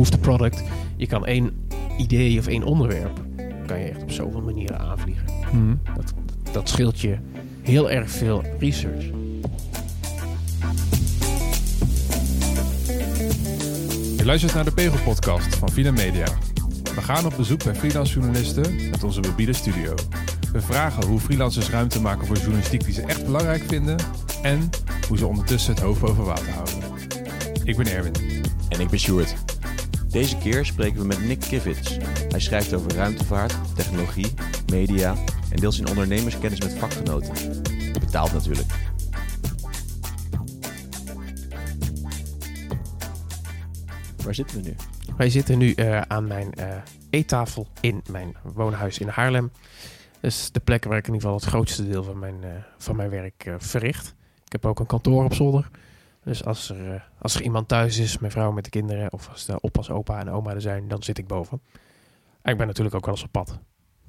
proof the product. Je kan één idee of één onderwerp kan je echt op zoveel manieren aanvliegen. Mhm. Dat, dat scheelt je heel erg veel research. Je luistert naar de Pegel-podcast van Villa Media. We gaan op bezoek bij freelance journalisten met onze mobiele studio. We vragen hoe freelancers ruimte maken voor journalistiek die ze echt belangrijk vinden en hoe ze ondertussen het hoofd boven water houden. Ik ben Erwin. En ik ben Sjoerd. Deze keer spreken we met Nick Kivits. Hij schrijft over ruimtevaart, technologie, media en deelt zijn ondernemerskennis met vakgenoten. Betaald natuurlijk. Waar zitten we nu? Wij zitten nu eh, aan mijn eh, eettafel in mijn woonhuis in Haarlem. Dat is de plek waar ik in ieder geval het grootste deel van mijn, eh, van mijn werk verricht. Ik heb ook een kantoor op zolder. Dus als er, eh, als er iemand thuis is, mijn vrouw met de kinderen, of als de oppas, opa en oma er zijn, dan zit ik boven. En ik ben natuurlijk ook wel eens op pad.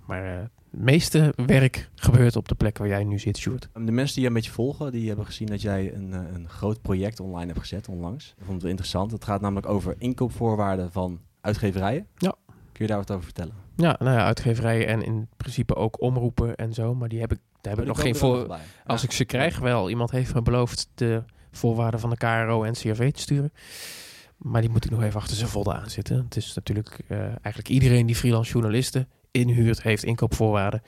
Maar eh, het meeste werk gebeurt op de plek waar jij nu zit, Sjoerd. De mensen die je een beetje volgen, die hebben gezien dat jij een, eh, een groot project online hebt gezet onlangs. Ik vond het wel interessant. Het gaat namelijk over inkoopvoorwaarden van uitgeverijen. Ja. Kun je daar wat over vertellen? Ja, nou ja, uitgeverijen en in principe ook omroepen en zo. Maar die heb ik, daar heb ik nog geen voor. Als ik ze krijg, wel. Iemand heeft me beloofd de voorwaarden van de KRO en CRV te sturen. Maar die moet ik nog even achter zijn vodden aan zitten. Het is natuurlijk eh, eigenlijk iedereen die freelance journalisten inhuurt, heeft inkoopvoorwaarden.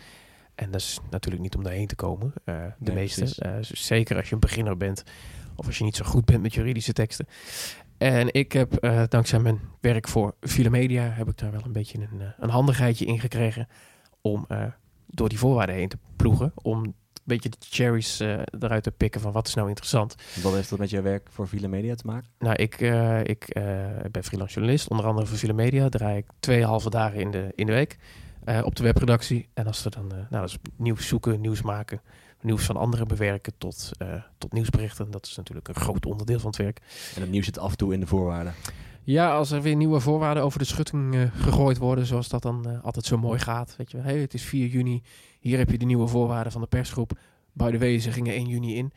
En dat is natuurlijk niet om daarheen te komen. eh, de Nee, meeste. Eh, zeker als je een beginner bent. Of als je niet zo goed bent met juridische teksten. En ik heb dankzij mijn werk voor File Media... heb ik daar wel een beetje een, een handigheidje in gekregen... om door die voorwaarden heen te ploegen. Om beetje de cherries eh, eruit te pikken van wat is nou interessant. Wat heeft dat met jouw werk voor Villa Media te maken? Nou, ik, eh, ik eh, ben freelance journalist, onder andere voor File Media. Draai ik twee halve dagen in de, in de week eh, op de webredactie. En als er dan, eh, nou, dat is nieuws zoeken, nieuws maken, nieuws van anderen bewerken tot, eh, tot nieuwsberichten. Dat is natuurlijk een groot onderdeel van het werk. En het nieuws zit af en toe in de voorwaarden. Ja, als er weer nieuwe voorwaarden over de schutting eh, gegooid worden, zoals dat dan altijd zo mooi gaat. Weet je, hey, het is 4 juni, hier heb je de nieuwe voorwaarden van de persgroep. By the way, ze gingen 1 juni in.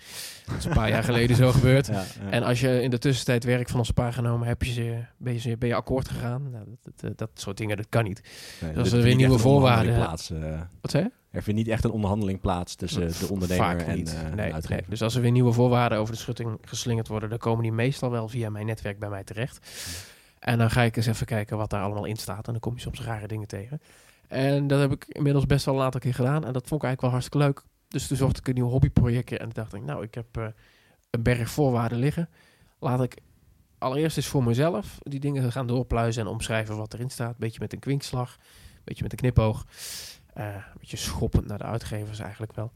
Dat is een paar jaar geleden zo gebeurd. Ja, ja. En als je in de tussentijd werk van ons paar genomen, heb je ze, ben, je, ben je akkoord gegaan? Nou, dat, dat, dat soort dingen, dat kan niet. Nee, als er er vindt weer nieuwe voorwaarden- Plaats, eh. Wat zei je? er vindt niet echt een onderhandeling plaats tussen de ondernemer en eh, de nee. Dus als er weer nieuwe voorwaarden over de schutting geslingerd worden, dan komen die meestal wel via mijn netwerk bij mij terecht. En dan ga ik eens even kijken wat daar allemaal in staat. En dan kom je soms rare dingen tegen. En dat heb ik inmiddels best wel een aantal keer gedaan. En dat vond ik eigenlijk wel hartstikke leuk. Dus toen zocht ik een nieuw hobbyprojectje. En dacht ik, nou, ik heb eh, een berg voorwaarden liggen. Laat ik allereerst eens voor mezelf die dingen gaan doorpluizen en omschrijven wat erin staat. Beetje met een kwinkslag, beetje met een knipoog. Eh, een beetje schoppend naar de uitgevers eigenlijk wel.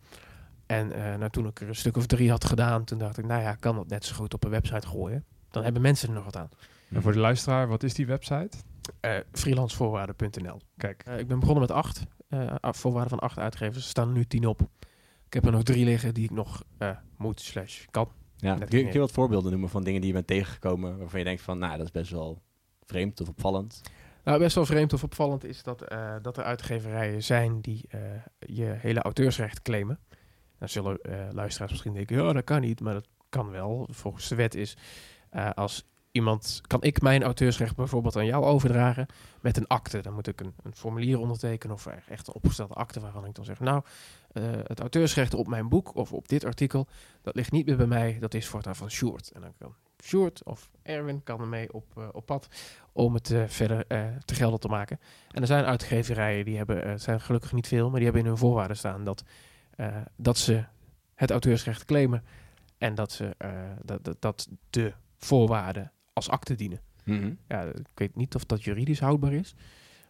En nou, toen ik er een stuk of drie had gedaan, toen dacht ik, nou ja, kan dat net zo goed op een website gooien. Dan hebben mensen er nog wat aan. En voor de luisteraar, wat is die website? Eh freelancevoorwaarden.nl. Kijk, Eh, ik ben begonnen met acht. eh, voorwaarden van acht uitgevers. Er staan er nu tien op. Ik heb er nog drie liggen die ik nog eh, moet slash kan. Ja, kun je, meer. kun je wat voorbeelden noemen van dingen die je bent tegengekomen waarvan je denkt van, nou, dat is best wel vreemd of opvallend? Nou, best wel vreemd of opvallend is dat, eh, dat er uitgeverijen zijn die eh, je hele auteursrecht claimen. Dan zullen eh, luisteraars misschien denken, ja, dat kan niet, maar dat kan wel. Volgens de wet is, eh, als iemand, kan ik mijn auteursrecht bijvoorbeeld aan jou overdragen met een akte. Dan moet ik een, een formulier ondertekenen of echt een opgestelde akte waarvan ik dan zeg, nou, eh, het auteursrecht op mijn boek of op dit artikel, dat ligt niet meer bij mij, dat is voortaan van Sjoerd. En dan kan Sjoerd of Erwin kan ermee op, eh, op pad om het eh, verder te gelden te maken. En er zijn uitgeverijen die hebben, het zijn gelukkig niet veel, maar die hebben in hun voorwaarden staan dat, dat ze het auteursrecht claimen en dat, ze, dat, dat, dat de voorwaarden als akte dienen. Ja, ik weet niet of dat juridisch houdbaar is.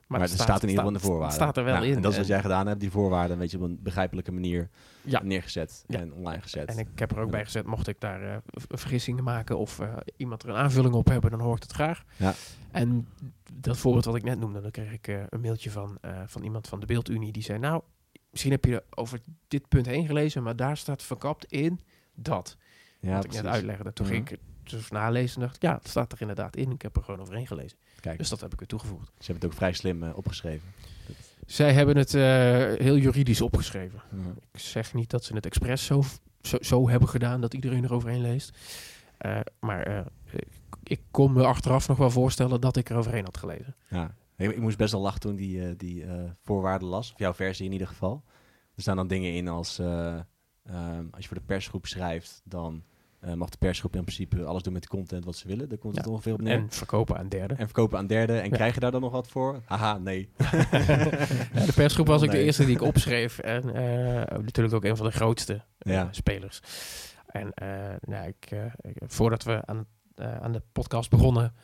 Maar, het staat, in ieder geval in de voorwaarden. Staat er wel Ja, in. En dat is wat jij gedaan hebt, die voorwaarden een beetje op een begrijpelijke manier Ja. neergezet Ja. en online gezet. En ik heb er ook bij gezet, mocht ik daar v- vergissingen maken of eh, iemand er een aanvulling op hebben, dan hoor ik het graag. Ja. En dat voorbeeld wat ik net noemde, dan kreeg ik eh, een mailtje van, van iemand van de Beeldunie die zei, nou, misschien heb je over dit punt heen gelezen, maar daar staat verkapt in dat. ja, wat ik net uitlegde. Toen Mhm. ging ik het dus nalezen en dacht, ja, het staat er inderdaad in. Ik heb er gewoon overheen gelezen. Kijk, Dus dat heb ik er toegevoegd. ze hebben het ook vrij slim eh, opgeschreven. Zij hebben het eh, heel juridisch opgeschreven. Ik zeg niet dat ze het expres zo, zo, zo hebben gedaan dat iedereen er overheen leest. Eh, maar ik, kon me achteraf nog wel voorstellen dat ik er overheen had gelezen. Ja. Ik, ik moest best wel lachen toen die, die voorwaarden las. Of jouw versie in ieder geval. Er staan dan dingen in als... eh, ehm, als je voor de persgroep schrijft, dan eh, mag de persgroep in principe alles doen met de content wat ze willen. Daar komt het ongeveer op neer. En verkopen aan derden. En verkopen aan derden. En Ja. krijg je daar dan nog wat voor? Haha, nee. Ja, de persgroep was ook de eerste die ik opschreef. En eh, natuurlijk ook een van de grootste eh, spelers. En nou, ik, voordat we aan, aan de podcast begonnen,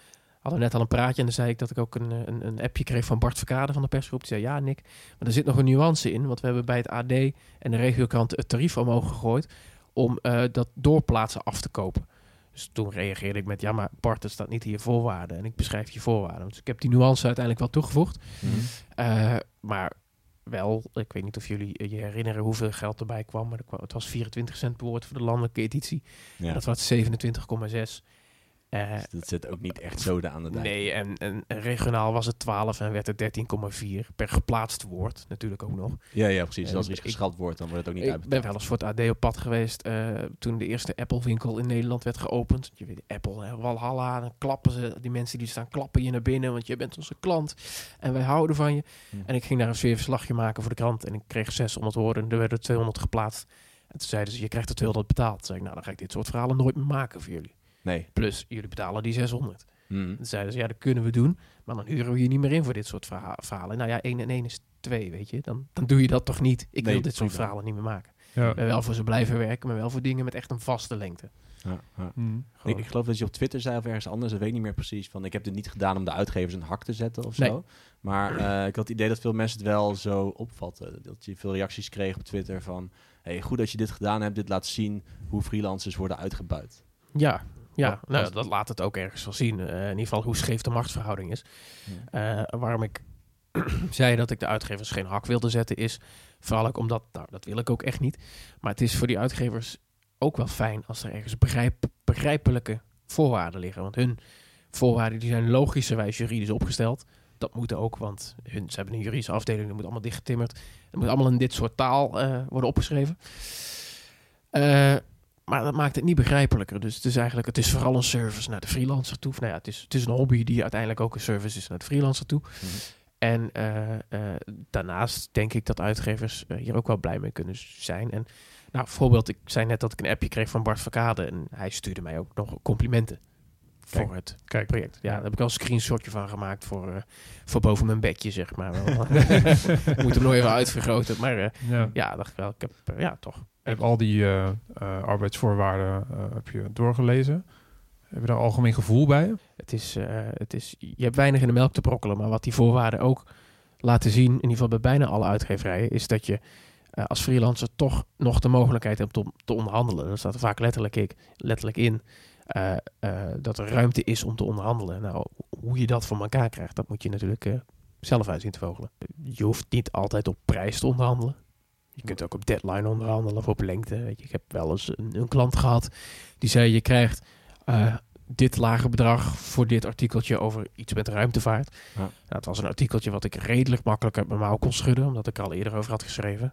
hadden we net al een praatje. En dan zei ik dat ik ook een, een, een appje kreeg van Bart Verkade van de persgroep. Die zei, ja Nick, maar er zit nog een nuance in. Want we hebben bij het AD en de regiokrant het tarief omhoog gegooid om eh, dat doorplaatsen af te kopen. Dus toen reageerde ik met, ja maar Bart, het staat niet je voorwaarden. En ik beschrijf je voorwaarden. Dus ik heb die nuance uiteindelijk wel toegevoegd. Mhm. Eh, maar wel, ik weet niet of jullie je herinneren hoeveel geld erbij kwam. Maar er het was 24 cent per woord voor de landelijke editie. Ja. Dat was 27,6. Dus dat zit ook niet echt zoden aan de dijk. nee, en, regionaal was het 12 en werd het 13,4 per geplaatst woord. Natuurlijk ook nog. Ja, ja, precies. Dus als er iets geschrapt wordt, dan wordt het ook niet Ik ben wel eens voor het AD op pad geweest eh, toen de eerste Apple-winkel in Nederland werd geopend. Je weet, Apple, Walhalla, dan klappen ze, die mensen die staan klappen je naar binnen, want je bent onze klant en wij houden van je. Hm. En ik ging daar een sfeerverslagje maken voor de krant en ik kreeg 600 woorden en er werden 200 geplaatst. En toen zeiden ze, je krijgt er 200 betaald. Toen zei ik, nou dan ga ik dit soort verhalen nooit meer maken voor jullie. Nee. Plus, jullie betalen die 600. Mhm. Toen zeiden ze, ja dat kunnen we doen, maar dan huren we je niet meer in voor dit soort verha- verhalen. Nou ja, 1 en 1 is 2, weet je. Dan, dan doe je dat toch niet. Ik Nee, wil dit soort prima. verhalen niet meer maken. Ja. Ik ben wel voor ze blijven werken, maar wel voor dingen met echt een vaste lengte. Ja, ja. Mhm. Ik, ik geloof dat je op Twitter zei of ergens anders, dat weet ik niet meer precies. Van, ik heb dit niet gedaan om de uitgevers een hak te zetten of Nee. zo. Maar eh, ik had het idee dat veel mensen het wel zo opvatten. Dat je veel reacties kreeg op Twitter van... Hey, goed dat je dit gedaan hebt. Dit laat zien hoe freelancers worden uitgebuit. Ja, ja Wat- nou, dat laat het ook ergens wel zien. Eh, in ieder geval hoe scheef de machtsverhouding is. Eh, waarom ik zei dat ik de uitgevers geen hak wilde zetten is vooral ook omdat, nou dat wil ik ook echt niet. Maar het is voor die uitgevers ook wel fijn als er ergens begrijp, begrijpelijke voorwaarden liggen. Want hun voorwaarden die zijn logischerwijs juridisch opgesteld. Dat moet ook, want hun, ze hebben een juridische afdeling, dat moet allemaal dichtgetimmerd. Het moet allemaal in dit soort taal eh, worden opgeschreven. Eh, maar dat maakt het niet begrijpelijker. Dus het is eigenlijk, het is vooral een service naar de freelancer toe. Of Nou ja, het is, het is een hobby die uiteindelijk ook een service is naar de freelancer toe. Mhm. En eh, eh, daarnaast denk ik dat uitgevers eh, hier ook wel blij mee kunnen zijn. En nou, bijvoorbeeld, ik zei net dat ik een appje kreeg van Bart Verkade. En hij stuurde mij ook nog complimenten Kijk, voor het Kijk, project. Ja, daar heb ik al een screenshotje van gemaakt voor, eh, voor boven mijn bedje, zeg maar. Wel. ik moet hem nog even uitvergroten. Maar eh, ja. ja, dacht ik wel, ik heb, eh, ja, toch. Je hebt al die eh, eh, arbeidsvoorwaarden eh, heb je doorgelezen. Heb je daar algemeen gevoel bij? Het is, eh, het is, je hebt weinig in de melk te brokkelen, maar wat die voorwaarden ook laten zien, in ieder geval bij bijna alle uitgeverijen, is dat je eh, als freelancer toch nog de mogelijkheid hebt om te onderhandelen. Er staat er vaak letterlijk, ik, letterlijk in eh, eh, dat er ruimte is om te onderhandelen. Nou, hoe je dat voor elkaar krijgt, dat moet je natuurlijk eh, zelf uit zien te vogelen. Je hoeft niet altijd op prijs te onderhandelen. Je kunt ook op deadline onderhandelen of op lengte. Weet je, ik heb wel eens een, een klant gehad die zei: Je krijgt dit lage bedrag voor dit artikeltje over iets met ruimtevaart. Ja. Nou, het was een artikeltje wat ik redelijk makkelijk uit mijn mouw kon schudden, omdat ik er al eerder over had geschreven.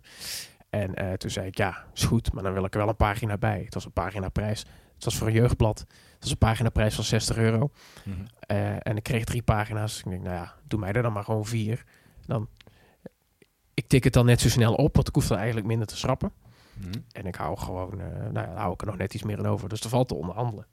En toen zei ik, ja, is goed, maar dan wil ik er wel een pagina bij. Het was een pagina prijs. Het was voor een jeugdblad. Het was een pagina prijs van 60 euro. Mhm. Eh, en ik kreeg drie pagina's. Ik denk, nou ja, doe mij er dan maar gewoon vier. Dan, ik tik het dan net zo snel op, want ik hoef er eigenlijk minder te schrappen. Mhm. En ik hou gewoon, eh, nou ja, dan hou ik er nog net iets meer in over. Dus er valt te onderhandelen.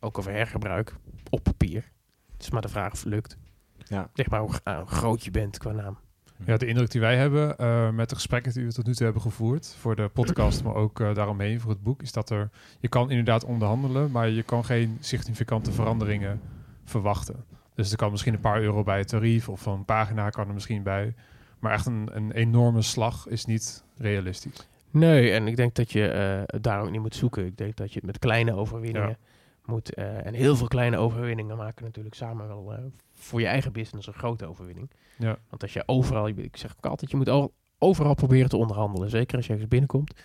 Ook over hergebruik op papier. Het is maar de vraag of het lukt. Ja. Zeg maar hoe eh, groot je bent qua naam. Ja, de indruk die wij hebben eh, met de gesprekken die we tot nu toe hebben gevoerd voor de podcast, maar ook eh, daaromheen voor het boek, is dat er je kan inderdaad onderhandelen, maar je kan geen significante veranderingen verwachten. Dus er kan misschien een paar euro bij het tarief of een pagina kan er misschien bij, maar echt een, een enorme slag is niet realistisch. Nee, en ik denk dat je eh, daar ook niet moet zoeken. Ik denk dat je het met kleine overwinningen moet. eh, en heel veel kleine overwinningen maken natuurlijk samen wel eh, voor je eigen business een grote overwinning. Ja. Want als je overal, ik zeg ook altijd, je moet overal proberen te onderhandelen. Zeker als je ergens binnenkomt.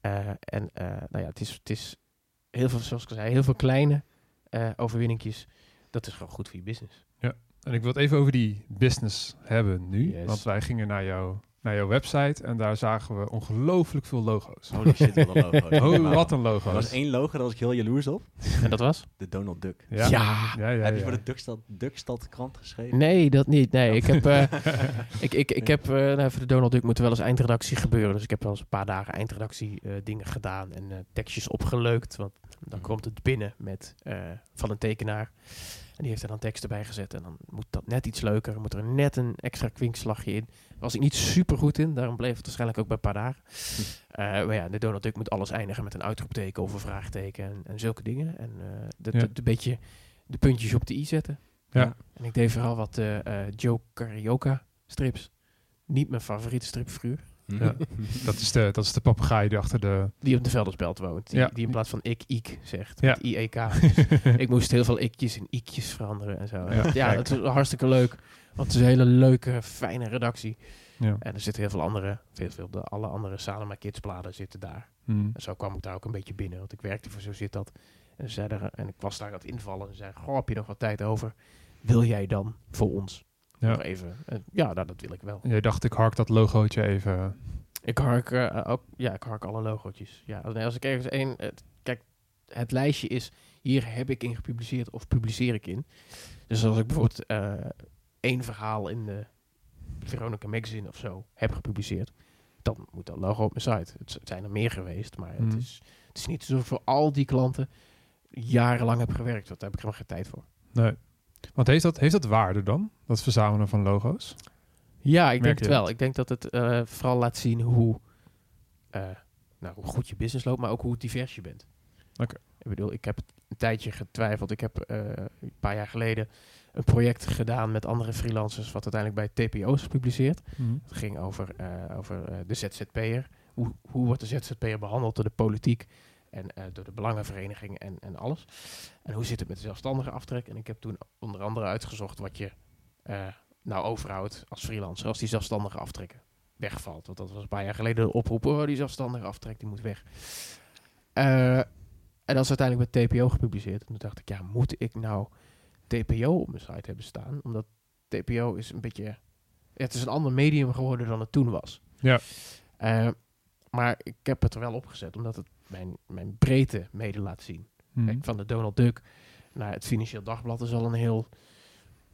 Eh, en nou ja, het is, het is heel veel, zoals ik al zei, heel veel kleine overwinningjes. Dat is gewoon goed voor je business. En ik wil het even over die business hebben nu, Yes. want wij gingen naar, jou, naar jouw website en daar zagen we ongelooflijk veel logo's. Holy shit, wat een logo. Oh, wat een Er logo's. was één logo, daar was ik heel jaloers op. En dat was? De Donald Duck. Ja. Ja. ja, ja, Heb je voor de Duckstad, Duckstad krant geschreven? Nee, dat niet. Nee, ik heb, eh, ik, ik, ik heb eh, nou, voor de Donald Duck moet er wel eens eindredactie gebeuren. Dus ik heb wel eens een paar dagen eindredactie eh, dingen gedaan en eh, tekstjes opgeleukt. Want dan Mhm. komt het binnen met, eh, van een tekenaar. En die heeft er dan teksten bij gezet. En dan moet dat net iets leuker. Moet er net een extra kwinkslagje in. Daar was ik niet super goed in. Daarom bleef het waarschijnlijk ook bij een paar dagen. Eh, maar ja, de Donald Duck moet alles eindigen met een uitroepteken of een vraagteken. En, en zulke dingen. En eh dat Ja. een beetje de puntjes op de i zetten. Ja. En ik deed vooral wat eh, Joe Carioca strips. Niet mijn favoriete stripfiguur. Mhm. Ja. Dat is de, dat is de papegaai die achter de... Die op de Veldersbelt woont. Die, Ja. die in plaats van ik, ik zegt. Ja. Met IEK. ik moest heel veel ikjes in ikjes veranderen en zo. Ja, dat is hartstikke leuk. Want het is een hele leuke, fijne redactie. Ja. En er zitten heel veel andere, veel, veel, de, alle andere Salema Kids bladen zitten daar. Hmm. En zo kwam ik daar ook een beetje binnen. Want ik werkte voor Zo Zit Dat. En, ze er- en ik was daar aan het invallen. En ze zeiden, goh, heb je nog wat tijd over? Wil jij dan voor ons? Ja. Nog even. En ja, nou, dat wil ik wel. Jij dacht, ik hark dat logootje even... Ik hark eh, ook, ja, ik hark alle logootjes. Ja, als- als ik ergens één, kijk, het lijstje is, hier heb ik in gepubliceerd of publiceer ik in. Dus als ik bijvoorbeeld eh, één verhaal in de Veronica Magazine of zo heb gepubliceerd, dan moet dat logo op mijn site. Het, zijn er meer geweest, maar het, is, het is niet zo voor al die klanten jarenlang heb gewerkt. Daar heb ik helemaal geen tijd voor. Nee. Want heeft dat, heeft dat waarde dan? Dat verzamelen van logo's? Ja, ik Merk denk het wel. Ik denk dat het eh, vooral laat zien hoe, eh, nou, hoe goed je business loopt, maar ook hoe divers je bent. Oké. Ik bedoel, ik heb een tijdje getwijfeld. Ik heb eh, een paar jaar geleden een project gedaan met andere freelancers, wat uiteindelijk bij TPO is gepubliceerd. Hmm. Het ging over, over de ZZP'er. Hoe, hoe wordt de ZZP'er behandeld door de politiek en eh, door de belangenvereniging en, en alles. En hoe zit het met de zelfstandige aftrek? En ik heb toen onder andere uitgezocht wat je eh, nou overhoudt als freelancer als die zelfstandige aftrek wegvalt. Want dat was een paar jaar geleden de oproep, oh, die zelfstandige aftrek die moet weg. Eh, en dat is uiteindelijk met TPO gepubliceerd. En toen dacht ik, ja, moet ik nou TPO op mijn site hebben staan? Omdat TPO is een beetje... ja, het is een ander medium geworden dan het toen was. Ja. Maar ik heb het er wel opgezet, omdat het mijn, mijn breedte mede laat zien. Hmm. Kijk, van de Donald Duck naar het Financieel Dagblad is al een heel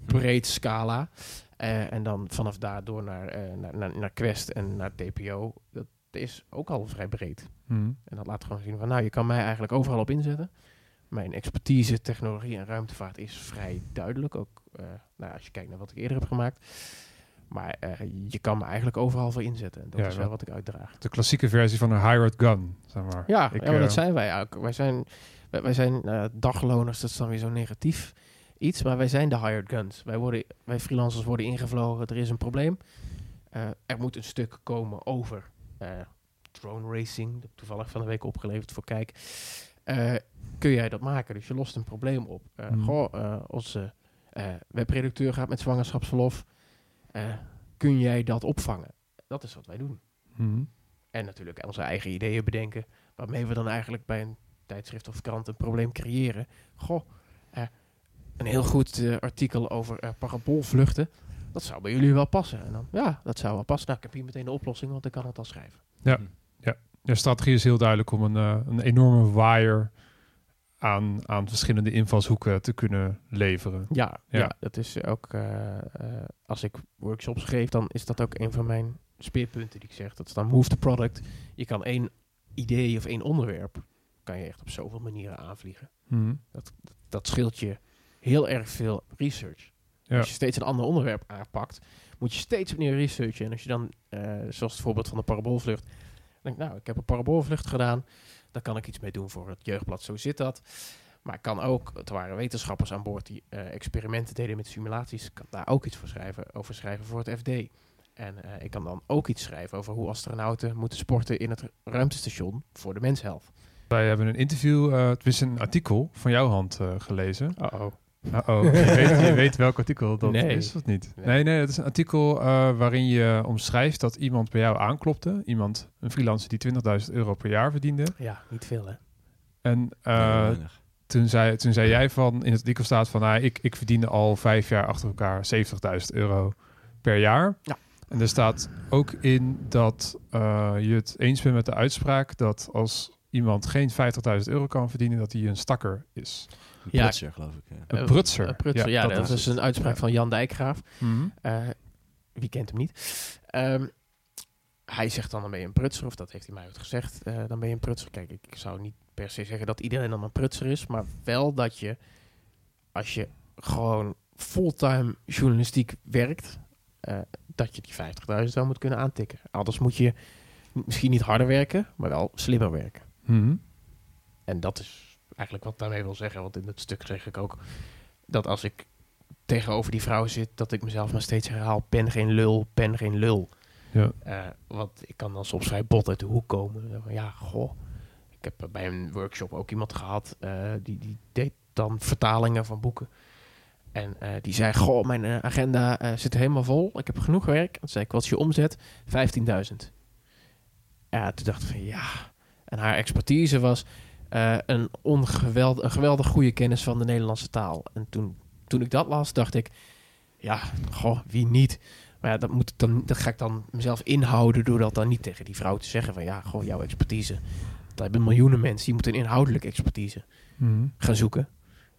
breed scala. Eh, en dan vanaf daar door naar, eh, naar, naar, naar Quest en naar TPO. Dat is ook al vrij breed. Hmm. En dat laat gewoon zien van, nou, je kan mij eigenlijk overal op inzetten. Mijn expertise, technologie en ruimtevaart is vrij duidelijk. Ook eh, nou, als je kijkt naar wat ik eerder heb gemaakt. Maar eh, je kan me eigenlijk overal voor inzetten. En dat Ja, is wel wat ik uitdraag. De klassieke versie van een hired gun, zeg maar. Ja, Ik, ja maar eh, dat zijn wij ook. Wij zijn, wij, wij zijn eh, dagloners, dat is dan weer zo negatief iets. Maar wij zijn de hired guns. Wij, worden, wij freelancers worden ingevlogen, er is een probleem. Er moet een stuk komen over drone racing. Dat heb toevallig van de week opgeleverd voor Kijk. Kun jij dat maken? Dus je lost een probleem op. Mhm. Goh, onze webredacteur gaat met zwangerschapsverlof. Eh, kun jij dat opvangen? Dat is wat wij doen. Hmm. En natuurlijk onze eigen ideeën bedenken. Waarmee we dan eigenlijk bij een tijdschrift of krant een probleem creëren. Goh, eh, een heel goed eh, artikel over eh, parabolvluchten. Dat zou bij jullie wel passen. En dan, ja, dat zou wel passen. Nou, ik heb hier meteen de oplossing, want ik kan het al schrijven. De strategie is heel duidelijk om een, eh, een enorme waaier aan, aan verschillende invalshoeken te kunnen leveren. Ja, ja. Ja. dat is ook... eh, eh, als ik workshops geef, dan is dat ook een van mijn speerpunten die ik zeg. Dat is dan move the product. Je kan één idee of één onderwerp... kan je echt op zoveel manieren aanvliegen. Hmm. dat scheelt je heel erg veel research. Ja. Als je steeds een ander onderwerp aanpakt, moet je steeds opnieuw researchen. En als je dan, eh, zoals het voorbeeld van de paraboolvlucht, denk nou, ik heb een paraboolvlucht gedaan, daar kan ik iets mee doen voor het jeugdblad. Zo zit dat. Maar ik kan ook, het waren wetenschappers aan boord die eh, experimenten deden met simulaties, ik kan daar ook iets voor schrijven, over schrijven voor het FD. En eh, ik kan dan ook iets schrijven over hoe astronauten moeten sporten in het ruimtestation voor de menshelft. Wij hebben een interview, eh het is een artikel van jouw hand eh, gelezen. Uh-oh. Uh-oh. je, weet, je weet welk artikel dat Nee. is, of niet? Nee. Nee, het is een artikel eh, waarin je omschrijft dat iemand bij jou aanklopte. Iemand, een freelancer die 20.000 euro per jaar verdiende. Ja, niet veel hè. En eh, toen, zei, toen zei jij van, in het artikel staat van, nou, ik, ik verdiende al vijf jaar achter elkaar 70.000 euro per jaar. Ja. En er staat ook in dat eh, je het eens bent met de uitspraak dat als iemand geen 50.000 euro kan verdienen, dat hij een stakker is. Een Ja. prutser, geloof ik. Ja. Een Eh, prutser. Een prutser, ja, dat, is is het. een uitspraak Ja. van Jan Dijkgraaf. Mhm. Eh, wie kent hem niet? Ehm, hij zegt dan, dan ben je een prutser, of dat heeft hij mij ooit gezegd, eh, dan ben je een prutser. Kijk, ik zou niet per se zeggen dat iedereen dan een prutser is, maar wel dat je, als je gewoon fulltime journalistiek werkt, eh, dat je die 50.000 wel moet kunnen aantikken. Anders moet je misschien niet harder werken, maar wel slimmer werken. Mhm. En dat is eigenlijk wat daarmee wil zeggen. Want in het stuk zeg ik ook dat als ik tegenover die vrouw zit, dat ik mezelf maar steeds herhaal: pen geen lul, pen geen lul. Ja. Eh, want ik kan dan soms vrij bot uit de hoek komen. Ja, goh. Ik heb bij een workshop ook iemand gehad eh, die, die deed dan vertalingen van boeken. En eh, die zei: Goh, mijn eh, agenda eh, zit helemaal vol. Ik heb genoeg werk. Toen zei ik: Wat is je omzet? 15.000. Ja, toen dacht ik van ja. En haar expertise was eh, een, ongeweld, een geweldig goede kennis van de Nederlandse taal. En toen, toen ik dat las, dacht ik: Ja, goh, wie niet? Maar ja, dat, moet ik dan, dat ga ik dan mezelf inhouden door dat dan niet tegen die vrouw te zeggen van ja, goh, jouw expertise. Dat hebben miljoenen mensen, die moeten inhoudelijke expertise Mhm. gaan zoeken.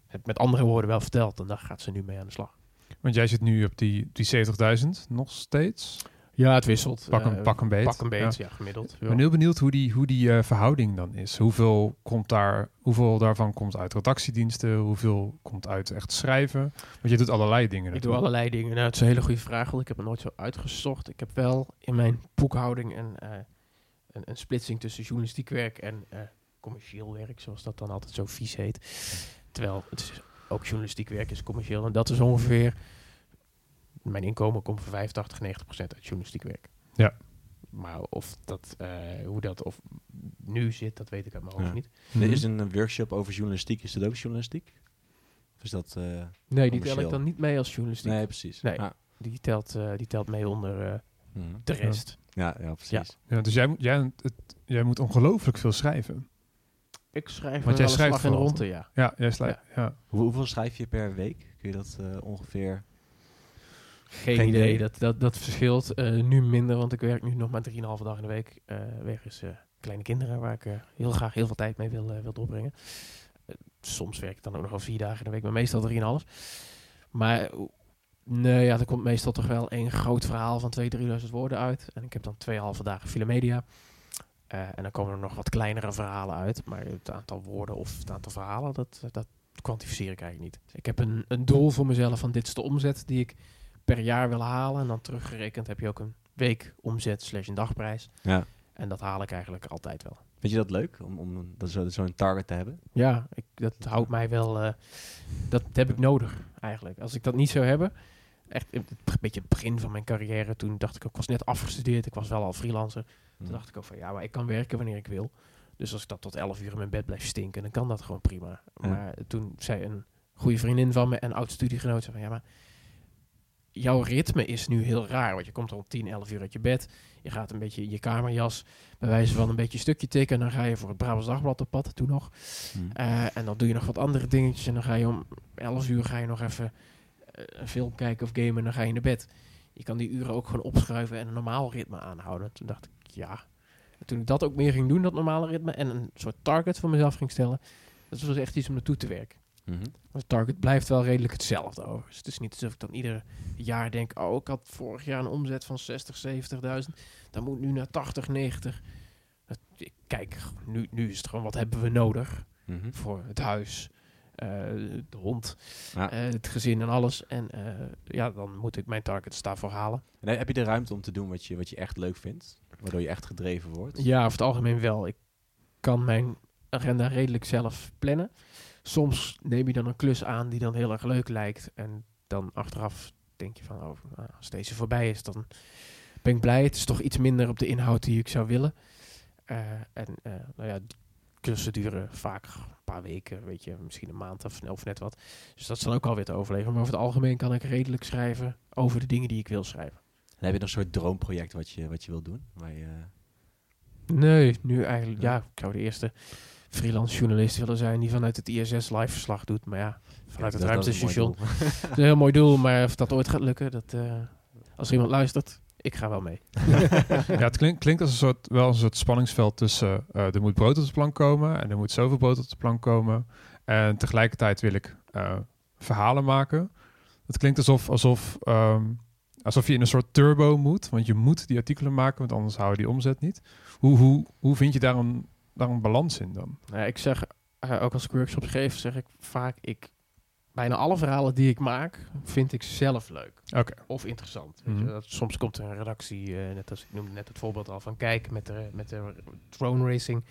Het met andere woorden wel verteld en daar gaat ze nu mee aan de slag. Want jij zit nu op die, die 70.000 nog steeds. Ja, het wisselt. Pak een, Eh, pak een beet. Pak een beet, Ja. ja, gemiddeld. Ik ben heel benieuwd hoe die, hoe die eh, verhouding dan is. Hoeveel, komt daar, hoeveel daarvan komt uit redactiediensten? Hoeveel komt uit echt schrijven? Want je doet allerlei dingen Ik doe allerlei dingen. Nou, het is een hele goede vraag, want ik heb het nooit zo uitgezocht. Ik heb wel in mijn boekhouding een, eh, een, een splitsing tussen journalistiek werk en eh, commercieel werk, zoals dat dan altijd zo vies heet. Terwijl het is ook journalistiek werk is commercieel. En dat is ongeveer, mijn inkomen komt voor 85, 90 procent uit journalistiek werk. Ja. Maar of dat, eh, hoe dat of nu zit, dat weet ik uit mijn hoofd Ja. niet. Mhm. Er is een eh, workshop over journalistiek. Is dat ook journalistiek? Of is dat... eh, Nee, die tel ik dan niet mee als journalistiek. Nee, precies. Nee. Ah. Die, telt, eh, die telt mee onder eh, Mhm. de rest. Ja, ja, precies. Ja, dus jij, moet- jij, het, jij moet ongelooflijk veel schrijven. Ik schrijf Want jij schrijft slag in de vooral. ronde, ja. Ja, jij schrijft. Ja. Hoe- hoeveel schrijf je per week? Kun je dat eh, ongeveer... Geen, Geen idee. idee. Dat, dat, dat verschilt eh, nu minder, want ik werk nu nog maar 3,5 dagen in de week. eh wegens eh, kleine kinderen, waar ik heel graag heel veel tijd mee wil, wil doorbrengen. Soms werk ik dan ook nog wel vier dagen in de week, maar meestal 3,5. Maar nee, ja, er komt meestal toch wel één groot verhaal van 2.000, 3.000 woorden uit. En ik heb dan twee halve dagen filemedia. Eh en dan komen er nog wat kleinere verhalen uit. Maar het aantal woorden of het aantal verhalen, dat, dat kwantificeer ik eigenlijk niet. Ik heb een, een doel voor mezelf van dit is de omzet die ik per jaar wil halen. En dan teruggerekend heb je ook een week omzet slash een dagprijs. Ja. En dat haal ik eigenlijk altijd wel. Vind je dat leuk, om, om dat zo- zo'n target te hebben? Ja, ik, dat houdt mij wel... eh, dat heb ik nodig eigenlijk. Als ik dat niet zou hebben... Echt een beetje het begin van mijn carrière. Toen dacht ik ik was net afgestudeerd. Ik was wel al freelancer. Toen dacht ik ook van, ja, maar ik kan werken wanneer ik wil. Dus als ik dat tot 11 uur in mijn bed blijf stinken, dan kan dat gewoon prima. Ja. Maar toen zei een goede vriendin van me en oud studiegenoot, zei van, ja, maar jouw ritme is nu heel raar. Want je komt om 10, 11 uur uit je bed. Je gaat een beetje in je kamerjas, bij wijze van een beetje een stukje tikken. En dan ga je voor het Brabants Dagblad op pad, toen nog. Mhm. Eh, en dan doe je nog wat andere dingetjes. En dan ga je om 11 uur ga je nog even eh, een film kijken of gamen. En dan ga je naar bed. Je kan die uren ook gewoon opschuiven en een normaal ritme aanhouden. Toen dacht ik, ja. En toen ik dat ook meer ging doen, dat normale ritme. En een soort target voor mezelf ging stellen. Dat was echt iets om naartoe te werken. Mhm. Maar het target blijft wel redelijk hetzelfde overigens. Het is niet alsof ik dan ieder jaar denk... oh, ik had vorig jaar een omzet van 60, 70.000. Dan moet nu naar 80, 90. Dat- ik Kijk, nu, nu is het gewoon wat hebben we nodig Mhm. voor het huis, eh, de hond, Ja. eh, het gezin en alles. En eh, ja, dan moet ik mijn targets daarvoor halen. En heb je de ruimte om te doen wat je, wat je echt leuk vindt? Waardoor je echt gedreven wordt? Ja, over het algemeen wel. Ik kan mijn agenda redelijk zelf plannen. Soms neem je dan een klus aan die dan heel erg leuk lijkt. En dan achteraf denk je van, oh, nou, als deze voorbij is, dan ben ik blij. Het is toch iets minder op de inhoud die ik zou willen. Eh, en eh, nou ja, klussen duren vaak een paar weken, weet je, misschien een maand of, of net wat. Dus dat is dan ook alweer te overleven. Maar over het algemeen kan ik redelijk schrijven over de dingen die ik wil schrijven. En heb je nog een soort droomproject wat je, wat je wil doen? Waar je, Nee, nu eigenlijk, Ja. ja, ik zou de eerste freelance journalist willen zijn die vanuit het ISS live verslag doet. Maar ja, vanuit Ja, het ruimtestation. Dat is een heel mooi doel, maar of dat ooit gaat lukken, dat, eh, als er iemand luistert, ik ga wel mee. ja, het klinkt, klinkt als een soort, wel een soort spanningsveld tussen eh, er moet brood op de plank komen en er moet zoveel brood op de plank komen. En tegelijkertijd wil ik eh, verhalen maken. Het klinkt alsof, alsof, ehm, alsof je in een soort turbo moet, want je moet die artikelen maken, want anders hou je die omzet niet. Hoe, hoe, hoe vind je daar een, daar een balans in dan? Ja, ik zeg, eh, ook als ik workshops geef, zeg ik vaak, ik, bijna alle verhalen die ik maak, vind ik zelf leuk. Oké. Of interessant. weet je. Mhm. Dat, soms komt er een redactie, eh, net als ik noemde net het voorbeeld al van kijk met de, met de drone racing.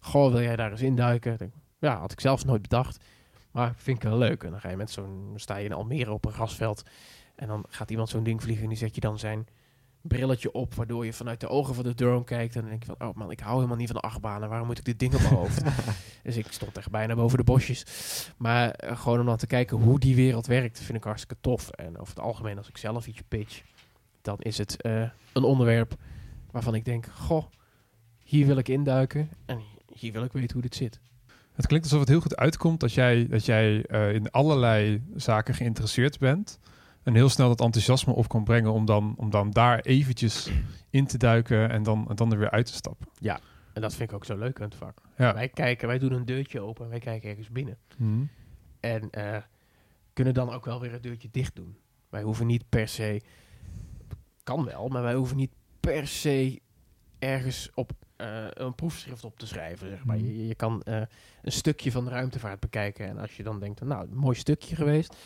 Goh, wil jij daar eens induiken? Ja, had ik zelf nooit bedacht. Maar vind ik wel leuk. En dan ga je met zo'n, sta je in Almere op een grasveld. En dan gaat iemand zo'n ding vliegen en die zet je dan zijn brilletje op, waardoor je vanuit de ogen van de drone kijkt. En dan denk je van, oh man, ik hou helemaal niet van de achtbanen. Waarom moet ik dit ding op mijn hoofd? dus ik stond echt bijna boven de bosjes. Maar eh, gewoon om dan te kijken hoe die wereld werkt, vind ik hartstikke tof. En over het algemeen, als ik zelf iets pitch, dan is het eh, een onderwerp waarvan ik denk, goh, hier wil ik induiken en hier wil ik weten hoe dit zit. Het klinkt alsof het heel goed uitkomt dat jij, dat jij eh, in allerlei zaken geïnteresseerd bent. En heel snel dat enthousiasme op kan brengen om dan, om dan daar eventjes in te duiken en dan, en dan er weer uit te stappen. En dat vind ik ook zo leuk aan het vak. Ja. Wij kijken, wij doen een deurtje open en wij kijken ergens binnen. Mhm. En eh, kunnen dan ook wel weer het deurtje dicht doen. Wij hoeven niet per se, kan wel, maar wij hoeven niet per se ergens op eh, een proefschrift op te schrijven. Zeg maar. Mhm. je, je kan eh, een stukje van de ruimtevaart bekijken. En als je dan denkt, nou, een mooi stukje geweest.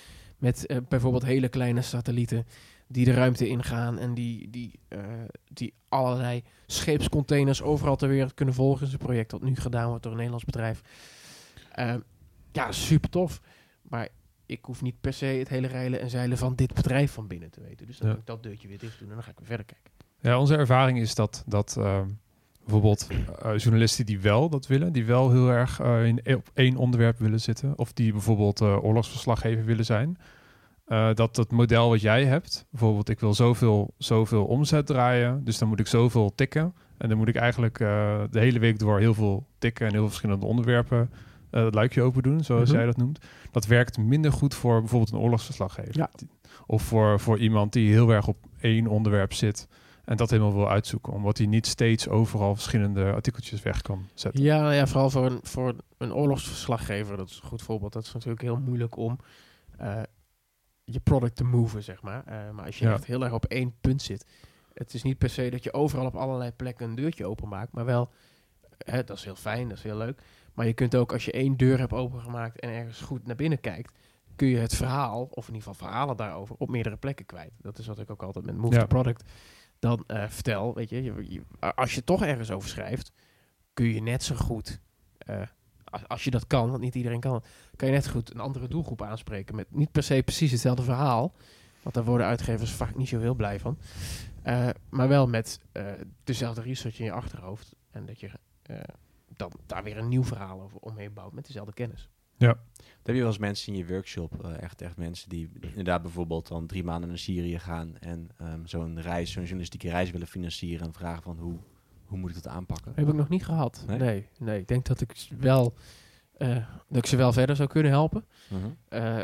Met eh, bijvoorbeeld hele kleine satellieten die de ruimte ingaan. En die, die, eh, die allerlei scheepscontainers overal ter wereld kunnen volgen. Dat is een project dat nu gedaan wordt door een Nederlands bedrijf. Eh, ja, super tof. Maar ik hoef niet per se het hele reilen en zeilen van dit bedrijf van binnen te weten. Dus dan Ja. kan ik dat deurtje weer dicht doen en dan ga ik weer verder kijken. Ja, onze ervaring is dat, dat ehm, bijvoorbeeld eh, journalisten die wel dat willen, die wel heel erg eh, in, op één onderwerp willen zitten, of die bijvoorbeeld eh, oorlogsverslaggever willen zijn, dat het model wat jij hebt, bijvoorbeeld ik wil zoveel, zoveel omzet draaien, dus dan moet ik zoveel tikken. En dan moet ik eigenlijk de hele week door heel veel tikken en heel veel verschillende onderwerpen het luikje open doen, zoals Mhm. jij dat noemt. Dat werkt minder goed voor bijvoorbeeld een oorlogsverslaggever. Ja. Of voor, voor iemand die heel erg op één onderwerp zit en dat helemaal wil uitzoeken. Omdat hij niet steeds overal verschillende artikeltjes weg kan zetten. Ja, nou ja vooral voor een, voor een oorlogsverslaggever, dat is een goed voorbeeld. Dat is natuurlijk heel moeilijk om eh, je product te moven, zeg maar. Eh, maar als je Ja. echt heel erg op één punt zit. Het is niet per se dat je overal op allerlei plekken een deurtje openmaakt. Maar wel, hè, dat is heel fijn, dat is heel leuk. Maar je kunt ook, als je één deur hebt opengemaakt en ergens goed naar binnen kijkt... kun je het verhaal, of in ieder geval verhalen daarover, op meerdere plekken kwijt. Dat is wat ik ook altijd met Move Ja. Product dan eh, vertel. Weet je, als je toch ergens over schrijft, kun je net zo goed... eh, als, je dat kan, want niet iedereen kan kan je net zo goed een andere doelgroep aanspreken met niet per se precies hetzelfde verhaal. Want daar worden uitgevers vaak niet zo heel blij van. Eh, maar wel met dezelfde research in je achterhoofd. En dat je dan daar weer een nieuw verhaal over omheen bouwt met dezelfde kennis. Dan heb je wel eens mensen in je workshop, eh, echt, echt mensen die inderdaad bijvoorbeeld dan drie maanden naar Syrië gaan en ehm, zo'n reis, zo'n journalistieke reis willen financieren en vragen van hoe, hoe moet ik dat aanpakken? Heb ik nog niet gehad. Nee? Nee, nee. Ik denk dat ik wel eh, dat ik ze wel verder zou kunnen helpen. Mhm. Eh,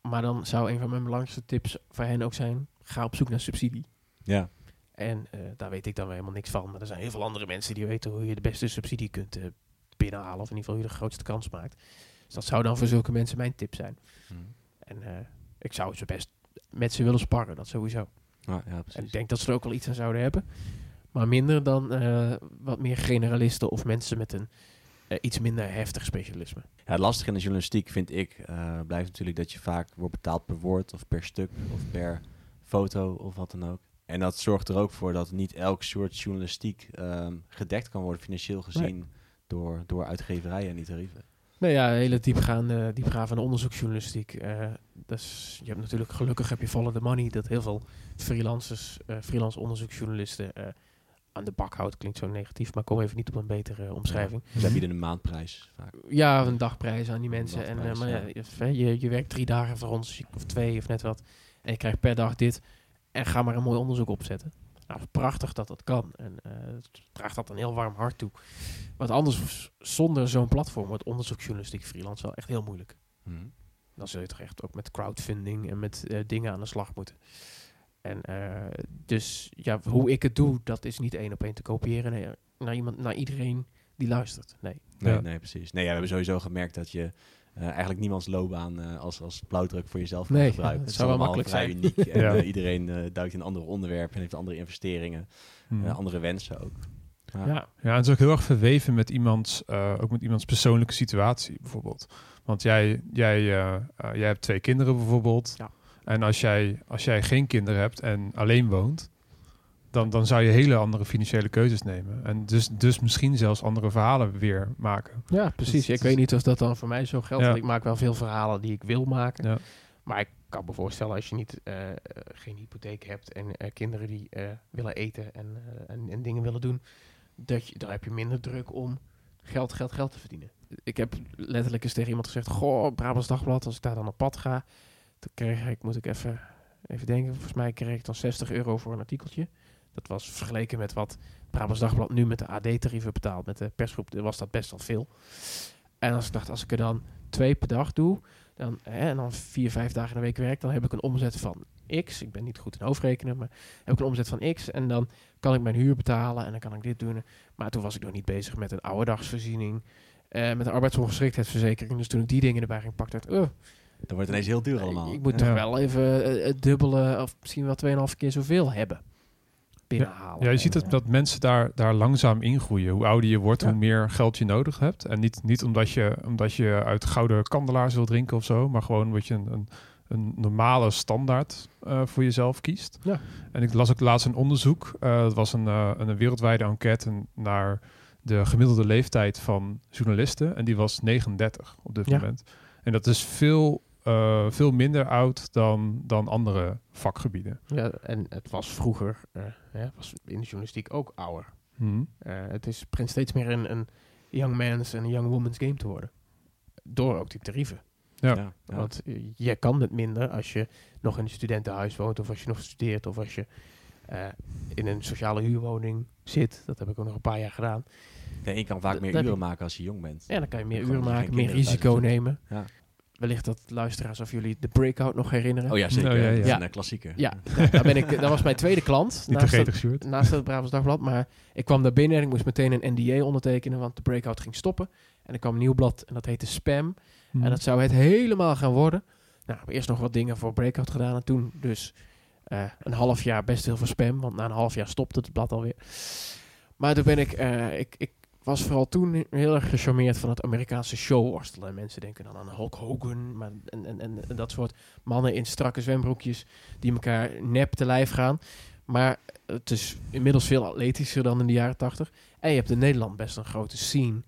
maar dan zou een van mijn belangrijkste tips voor hen ook zijn: ga op zoek naar subsidie. Ja, En eh, daar weet ik dan weer helemaal niks van. Maar er zijn heel veel andere mensen die weten hoe je de beste subsidie kunt binnenhalen. Of in ieder geval hoe je de grootste kans maakt. Dus dat zou dan voor zulke mensen mijn tip zijn. Mhm. En eh, ik zou ze best met ze willen sparren, dat sowieso. Ja, ja, En ik denk dat ze er ook wel iets aan zouden hebben. Maar minder dan eh, wat meer generalisten of mensen met een eh, iets minder heftig specialisme. Ja, het lastige in de journalistiek vind ik, blijft natuurlijk dat je vaak wordt betaald per woord of per stuk of per foto of wat dan ook. En dat zorgt er ook voor dat niet elk soort journalistiek ehm, gedekt kan worden financieel gezien door, door uitgeverijen en die tarieven. Nou ja, hele diepgaande, diepgaande onderzoeksjournalistiek. is, je hebt natuurlijk, gelukkig heb je Follow the Money, dat heel veel freelancers, eh freelance onderzoeksjournalisten eh, aan de bak houdt. Klinkt zo negatief, maar kom even niet op een betere omschrijving. Zij bieden een maandprijs vaak. Ja, een dagprijs aan die mensen. En, maar ja. je, je werkt drie dagen voor ons, of twee of net wat. En je krijgt per dag dit. En ga maar een mooi onderzoek opzetten. Nou, prachtig dat dat kan. En eh, het draagt dat een heel warm hart toe. Want anders, zonder zo'n platform, wordt onderzoeksjournalistiek freelance wel echt heel moeilijk. Mhm. Dan zul je toch echt ook met crowdfunding en met eh, dingen aan de slag moeten. En eh, dus ja, hoe ik het doe, dat is niet één op één te kopiëren nee, naar, iemand, naar iedereen die luistert. Nee. Nee, Ja. nee, precies. Nee, ja, we hebben sowieso gemerkt dat je eigenlijk niemands loopbaan eh, als, als blauwdruk voor jezelf kan Nee, gebruiken. Het zou is wel allemaal makkelijk vrij uniek. En Ja. eh, iedereen eh, duikt in andere onderwerpen en heeft andere investeringen, Hmm. eh, andere wensen ook. Ja. Ja. Ja, en het is ook heel erg verweven met iemands, eh, ook met iemands persoonlijke situatie bijvoorbeeld. Want jij, jij, eh, eh, jij hebt twee kinderen bijvoorbeeld. Ja. En als jij, als jij geen kinderen hebt en alleen woont, dan, dan zou je hele andere financiële keuzes nemen. En dus, dus misschien zelfs andere verhalen weer maken. Ja, precies. Ik weet niet of dat dan voor mij zo geldt. Ja. want Ik maak wel veel verhalen die ik wil maken. Ja. Maar ik kan me voorstellen als je niet, eh, eh, geen hypotheek hebt en eh, kinderen die eh, willen eten en, eh, en, en dingen willen doen, dat je, dan heb je minder druk om geld, geld, geld te verdienen. Ik heb letterlijk eens tegen iemand gezegd, goh, Brabants Dagblad, als ik daar dan op pad ga, dan kreeg ik, moet ik even, even denken, volgens mij kreeg ik dan 60 euro voor een artikeltje. Dat was vergeleken met wat Brabants Dagblad nu met de AD-tarieven betaalt. Met de persgroep was dat best wel veel. En als ik dacht, als ik er dan twee per dag doe, dan, hè, en dan vier, vijf dagen in de week werk, dan heb ik een omzet van X. Ik ben niet goed in hoofdrekenen, maar heb ik een omzet van X. En dan kan ik mijn huur betalen en dan kan ik dit doen. Maar toen was ik nog niet bezig met een ouderdagsvoorziening, eh met een arbeidsongeschiktheidsverzekering. Dus toen ik die dingen erbij ging pakken, dacht ik, Dan wordt het ineens heel duur allemaal. ik moet Ja. toch wel even eh, het dubbele of misschien wel 2,5 keer zoveel hebben. Binnenhalen. Ja, je ziet En, het, dat mensen daar, daar langzaam ingroeien. Hoe ouder je wordt, Ja. hoe meer geld je nodig hebt. En niet, niet omdat, je, omdat je uit gouden kandelaars wil drinken of zo, maar gewoon omdat je een, een, een normale standaard eh, voor jezelf kiest. Ja. En ik las ook laatst een onderzoek. eh, dat was een, eh, een wereldwijde enquête naar de gemiddelde leeftijd van journalisten. En die was 39 op dit moment. En dat is veel, eh, veel minder oud dan, dan andere vakgebieden. Ja, en het was vroeger, eh, hè, was in de journalistiek ook ouder. Mhm. Eh, het is, begint steeds meer een, een young man's en een young woman's game te worden. Door ook die tarieven. Ja. Ja, ja. Want je kan het minder als je nog in een studentenhuis woont, of als je nog studeert, of als je eh, in een sociale huurwoning zit. Dat heb ik ook nog een paar jaar gedaan. Ja, en je kan vaak meer uren maken als je jong bent. En dan kan je meer uren maken, meer risico nemen. Ja. Wellicht dat luisteraars of jullie de breakout nog herinneren. Oh ja, zeker. Oh, ja, Dat is ja. een eh, klassieker. Ja, daar ben ik, dat was mijn tweede klant. Niet naast het- naast het Brabants Dagblad. Maar ik kwam daar binnen en ik moest meteen een NDA ondertekenen, want de breakout ging stoppen. En er kwam een nieuw blad en dat heette Spam. Mhm. En dat zou het helemaal gaan worden. Nou, ik heb eerst nog wat dingen voor breakout gedaan en toen dus eh, een half jaar best heel veel spam, want na een half jaar stopte het blad alweer. Maar toen ben ik, eh, ik, ik was vooral toen heel erg gecharmeerd van het Amerikaanse showworstelen. En mensen denken dan aan Hulk Hogan maar, en, en, en, en dat soort mannen in strakke zwembroekjes die elkaar nep te lijf gaan. Maar het is inmiddels veel atletischer dan in de jaren tachtig. En je hebt in Nederland best een grote scene.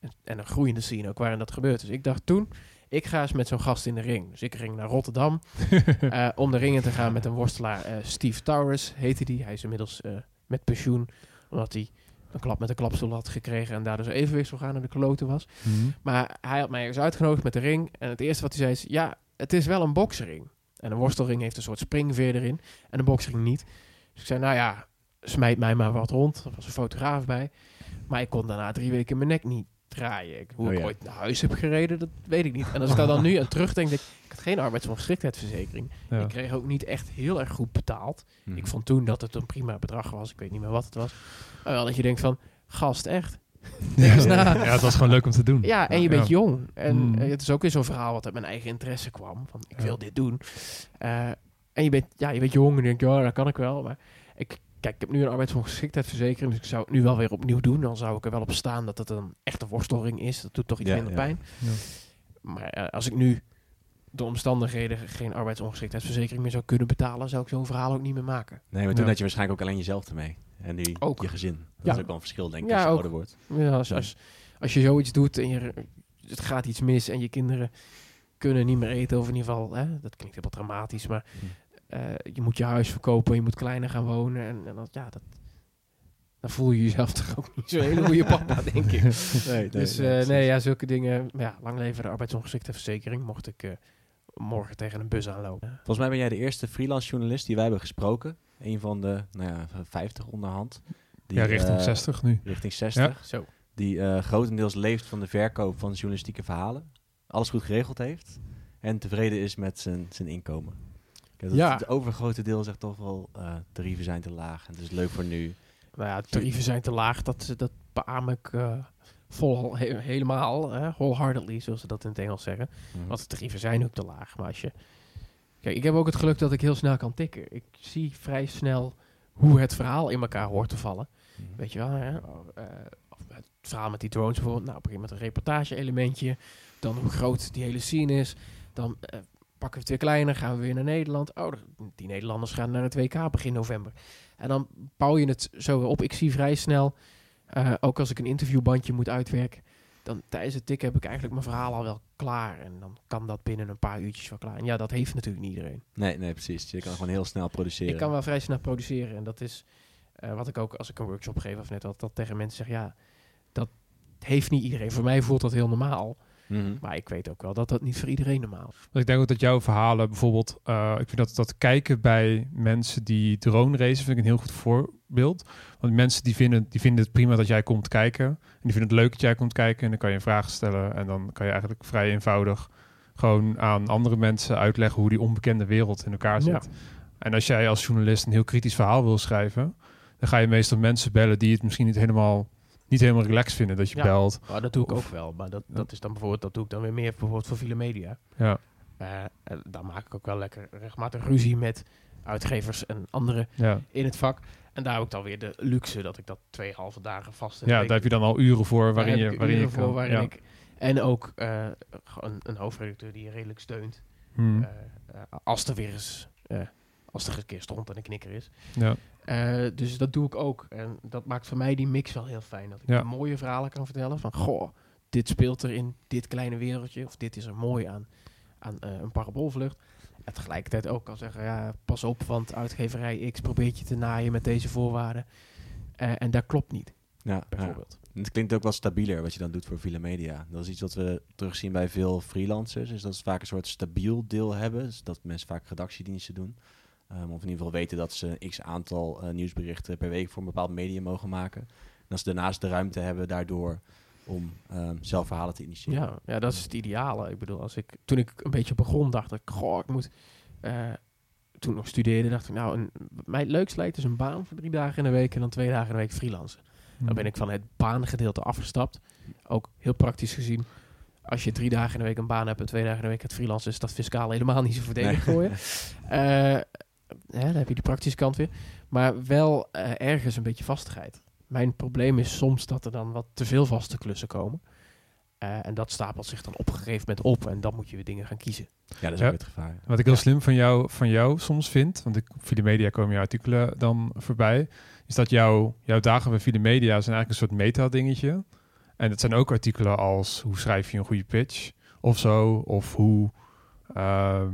En, en een groeiende scene ook waarin dat gebeurt. Dus ik dacht toen, ik ga eens met zo'n gast in de ring. Dus ik ging naar Rotterdam eh, om de ringen te gaan met een worstelaar. eh, Steve Towers heette die. Hij is inmiddels eh, met pensioen. Omdat hij een klap met een klapstoel had gekregen. En daardoor zijn evenwichtsorgaan in de kloten was. Mhm. Maar hij had mij ergens uitgenodigd met de ring. En het eerste wat hij zei is... Ja, het is wel een boksring. En een worstelring heeft een soort springveer erin. En een boksring niet. Dus ik zei, nou ja, smijt mij maar wat rond. Er was een fotograaf bij. Maar ik kon daarna drie weken mijn nek niet draaien. Ik- Hoe Oh ik ja. ooit naar huis heb gereden, dat weet ik niet. En als ik daar dan nu aan terugdenk, denk ik... Ik had geen arbeidsongeschiktheidsverzekering. Ja. Ik kreeg ook niet echt heel erg goed betaald. Mhm. Ik vond toen dat het een prima bedrag was. Ik weet niet meer wat het was. Maar wel dat je denkt van... Gast, echt? Ja, het was gewoon leuk om te doen. Ja, en je bent jong. En Mm. eh, het is ook weer zo'n verhaal wat uit mijn eigen interesse kwam. Van, ik Ja. wil dit doen. Eh, en je bent, ja, je bent jong en denk ja, dat kan ik wel. Maar ik, kijk, ik heb nu een arbeidsongeschiktheidsverzekering. Dus ik zou het nu wel weer opnieuw doen. Dan zou ik er wel op staan dat het een echte worsteling is. Dat doet toch iets Ja, minder ja. pijn. Ja. Maar eh, als ik nu door omstandigheden geen arbeidsongeschiktheidsverzekering meer zou kunnen betalen, zou ik zo'n verhaal ook niet meer maken. Nee, maar toen Ja. had je waarschijnlijk ook alleen jezelf ermee. En nu Ook. je gezin. Dat Ja. is ook wel een verschil, denk ik, Ja, als je ook. ouder wordt. Ja, als, als, als je zoiets doet en je, het gaat iets mis en je kinderen kunnen niet meer eten, of in ieder geval, hè, dat klinkt heel dramatisch, maar Hm. Je moet je huis verkopen, je moet kleiner gaan wonen en, en dat, ja, dat, dan voel je jezelf toch ook niet zo'n hele goede papa, denk ik. Nee, dus eh, nee, ja, zulke dingen, maar ja, lang leven de arbeidsongeschiktheidsverzekering, mocht ik eh, morgen tegen een bus aanlopen. Volgens mij ben jij de eerste freelance journalist die wij hebben gesproken. Een van de, nou ja, 50 onderhand. Die, ja, richting eh, 60 nu. Richting 60. Zo. Die eh, grotendeels leeft van de verkoop van journalistieke verhalen. Alles goed geregeld heeft. En tevreden is met zijn, zijn inkomen. Ja, dat- Ja. Het overgrote deel zegt toch wel, eh tarieven zijn te laag. En het is leuk voor nu. Nou ja, tarieven zijn te laag. Dat, dat beaam ik eh, vol, he- helemaal. wholeheartedly, zoals ze dat in het Engels zeggen. Mhm. Want de tarieven zijn ook te laag. Maar als je... Kijk, ik heb ook het geluk dat ik heel snel kan tikken. Ik zie vrij snel hoe het verhaal in elkaar hoort te vallen. Mhm. Weet je wel, hè? Eh, het verhaal met die drones bijvoorbeeld. Nou, begin met een reportage-elementje. Dan hoe groot die hele scene is. Dan pakken we het weer kleiner, gaan we weer naar Nederland. Oh, die Nederlanders gaan naar het WK begin november. En dan bouw je het zo op. Ik zie vrij snel, eh, ook als ik een interviewbandje moet uitwerken, dan tijdens het tikken heb ik eigenlijk mijn verhaal al wel klaar. En dan kan dat binnen een paar uurtjes wel klaar. En ja, dat heeft natuurlijk niet iedereen. Nee, nee, precies. Je kan gewoon heel snel produceren. Ik kan wel vrij snel produceren. En dat is eh, wat ik ook als ik een workshop geef of net altijd tegen mensen zeg. Ja, dat heeft niet iedereen. Voor mij voelt dat heel normaal. Mhm. Maar ik weet ook wel dat dat niet voor iedereen normaal is. Want ik denk ook dat jouw verhalen bijvoorbeeld, eh, ik vind dat, dat kijken bij mensen die drone racen, vind ik een heel goed voorbeeld. Want mensen die vinden, die vinden het prima dat jij komt kijken. En die vinden het leuk dat jij komt kijken. En dan kan je een vraag stellen. En dan kan je eigenlijk vrij eenvoudig gewoon aan andere mensen uitleggen hoe die onbekende wereld in elkaar zit. Ja. En als jij als journalist een heel kritisch verhaal wil schrijven, dan ga je meestal mensen bellen die het misschien niet helemaal, niet helemaal relaxed vinden dat je Ja. belt. Maar dat doe ik Of- ook wel. Maar dat, Ja. dat is dan bijvoorbeeld, dat doe ik dan weer meer bijvoorbeeld voor Viele Media. Ja, Eh, en dan maak ik ook wel lekker regelmatig ruzie met uitgevers en anderen ja. in het vak. En daar heb ik dan weer de luxe dat ik dat twee halve dagen vast de ja daar heb je dan al uren voor Daar waarin heb je, ik waarin je kan. waarin ja. ik en ook eh, gewoon een hoofdredacteur die je redelijk steunt. Hmm. Eh, eh, als er weer eens, eh, als er een keer stond en een knikker is. ja. Eh, dus dat doe ik ook. En dat maakt voor mij die mix wel heel fijn. Dat ik Ja. mooie verhalen kan vertellen. Van, goh, dit speelt er in dit kleine wereldje. Of dit is er mooi aan, aan eh, een paraboolvlucht. En tegelijkertijd ook kan zeggen, ja, pas op, want uitgeverij X probeert je te naaien met deze voorwaarden. Eh, en dat klopt niet, Ja, bijvoorbeeld. En Het klinkt ook wel stabieler wat je dan doet voor Villa Media. Dat is iets wat we terugzien bij veel freelancers. Is dat ze vaak een soort stabiel deel hebben. Dus dat mensen vaak redactiediensten doen. Ehm, of in ieder geval weten dat ze een x aantal eh, nieuwsberichten per week voor een bepaald medium mogen maken. En dat ze daarnaast de ruimte hebben daardoor om ehm, zelf verhalen te initiëren. Ja, ja, dat is het ideale. Ik bedoel, als ik, toen ik een beetje begon, dacht ik, goh, ik moet... eh, toen ik nog studeerde, dacht ik, nou, een, mij het leukst lijkt is een baan voor drie dagen in de week en dan twee dagen in de week freelancen. Dan ben ik van het baangedeelte afgestapt. Ook heel praktisch gezien. Als je drie dagen in de week een baan hebt en twee dagen in de week het freelancen, is dat fiscaal helemaal niet zo voordelig voor je. Eh, hè, dan heb je die praktische kant weer. Maar wel eh, ergens een beetje vastigheid. Mijn probleem is soms dat er dan wat te veel vaste klussen komen. Eh, en dat stapelt zich dan op een gegeven moment op. En dan moet je weer dingen gaan kiezen. Ja, dat is Ja. ook het gevaar. Wat ik heel Ja. slim van jou, van jou soms vind, want ik, via de media komen je artikelen dan voorbij, is dat jouw, jouw dagen bij via de media zijn eigenlijk een soort meta-dingetje. En dat zijn ook artikelen als hoe schrijf je een goede pitch of zo, of hoe, ehm,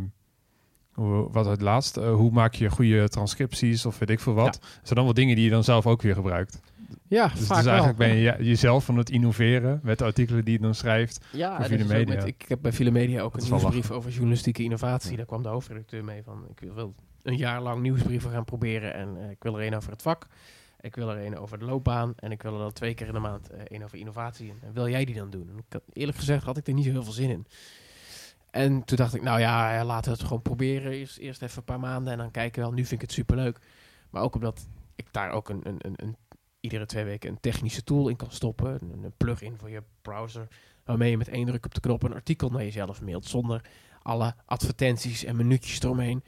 hoe wat het laatst, eh, hoe maak je goede transcripties of weet ik veel wat. Dat zijn allemaal dingen die je dan zelf ook weer gebruikt. Ja, Dus, dus eigenlijk ben je ja, jezelf van het innoveren met de artikelen die je dan schrijft. Ja, Voor met- ik heb bij Vele Media ook Dat een nieuwsbrief over journalistieke innovatie. Ja. Daar kwam de hoofdredacteur mee van, ik wil een jaar lang nieuwsbrieven gaan proberen. En eh, ik wil er een over het vak. Ik wil er een over de loopbaan. En ik wil er dan twee keer in de maand eh een over innovatie. En wil jij die dan doen? En ik had, eerlijk gezegd had ik er niet zo heel veel zin in. En toen dacht ik, nou ja, laten we het gewoon proberen. Eerst, eerst even een paar maanden en dan kijken wel. Nu vind ik het superleuk. Maar ook omdat ik daar ook een, een, een, een iedere twee weken een technische tool in kan stoppen. Een, een plugin voor je browser. Waarmee je met één druk op de knop een artikel naar jezelf mailt. Zonder alle advertenties en minuutjes eromheen.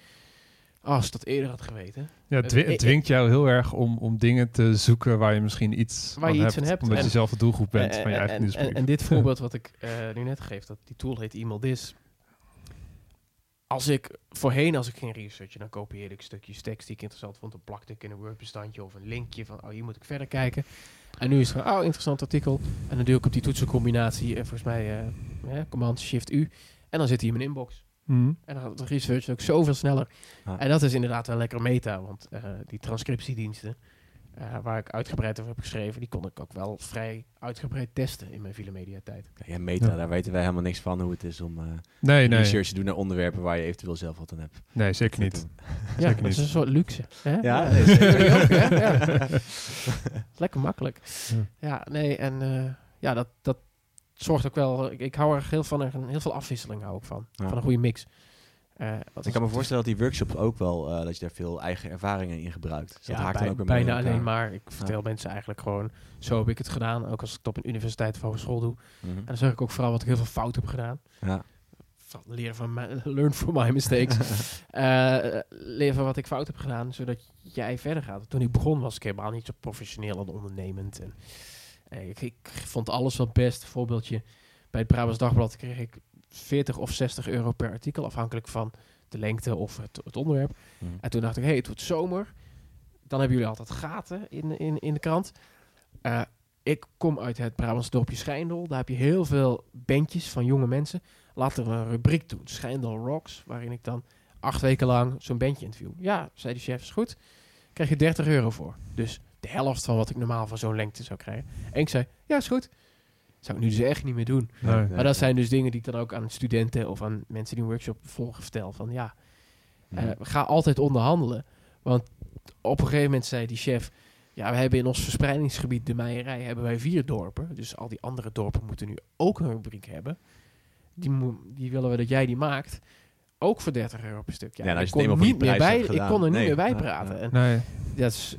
Als ik dat eerder had geweten. Ja, het Eh, eh, dwingt jou heel erg om, om dingen te zoeken waar je misschien iets Waar je aan iets hebt, hebt. Omdat En- je zelf de doelgroep bent Eh, van je en, eigen en, nieuwsbrief. en, en dit voorbeeld wat ik nu net geef, dat die tool heet Email This. Als ik voorheen, als ik ging researchen, dan kopieerde ik stukjes tekst die ik interessant vond. Dan plakte ik in een Word-bestandje of een linkje van, oh, hier moet ik verder kijken. En nu is het van, oh, interessant artikel. En dan duw ik op die toetsencombinatie, en volgens mij, eh, eh, Command Shift U. En dan zit hij in mijn inbox. Mhm. En dan gaat de research ook zoveel sneller. Ah. En dat is inderdaad wel lekker meta, want eh, die transcriptiediensten, eh, waar ik uitgebreid over heb geschreven, die kon ik ook wel vrij uitgebreid testen in mijn Villa Media tijd. Ja, meta, Ja. daar weten wij helemaal niks van hoe het is om eh Nee, nee. research te doen naar onderwerpen waar je eventueel zelf wat aan hebt. Nee, zeker niet. Ja, Zeker dat is een soort luxe. Hè? Ja, nee, zeker. jullie ook, hè? Ja. Lekker makkelijk. Ja. Ja, nee, en eh, ja, dat, dat zorgt ook wel... Ik, ik hou er heel, van, er een- heel veel afwisseling hou ik van. Ja. Van een goede mix. Eh, wat Ik kan me voorstellen dat die workshops ook wel, eh, dat je daar veel eigen ervaringen in gebruikt. Dus dat ja, haakt bij- dan ook bijna elkaar. alleen maar. Ik vertel mensen eigenlijk gewoon, zo heb ik het gedaan. Ook als ik het op een universiteit of hogeschool doe. Mhm. En dan zeg ik ook vooral wat ik heel veel fout heb gedaan. Ja. Van leren van mijn, learn from my mistakes. Eh, leren van wat ik fout heb gedaan, zodat jij verder gaat. Toen ik begon was ik helemaal niet zo professioneel en ondernemend. En, ik, ik vond alles wel best. Voorbeeldje, bij het Brabants Dagblad kreeg ik 40 of 60 euro per artikel, afhankelijk van de lengte of het, het onderwerp. Mhm. En toen dacht ik, hey, het wordt zomer. Dan hebben jullie altijd gaten in, in, in de krant. Eh, ik kom uit het Brabants dorpje Schijndel. Daar heb je heel veel bandjes van jonge mensen. Laten we een rubriek doen, Schijndel Rocks, waarin ik dan acht weken lang zo'n bandje interview. Ja, zei de chef, is goed. Krijg je 30 euro voor. Dus de helft van wat ik normaal van zo'n lengte zou krijgen. En ik zei, ja, is goed. Zou ik nu dus echt niet meer doen. Nee. Nee, Maar dat zijn dus dingen die ik dan ook aan studenten of aan mensen die een workshop volgen vertel. Van ja, Mhm. eh, ga altijd onderhandelen. Want op een gegeven moment zei die chef... Ja, we hebben in ons verspreidingsgebied, de Meijerij, hebben wij vier dorpen. Dus al die andere dorpen moeten nu ook een rubriek hebben. Die, die willen we dat jij die maakt. Ook voor 30 euro per stuk. Ja, Ja, nou, ik, kon niet meer bij, ik kon er niet Nee, meer bij praten. En Nee. dat is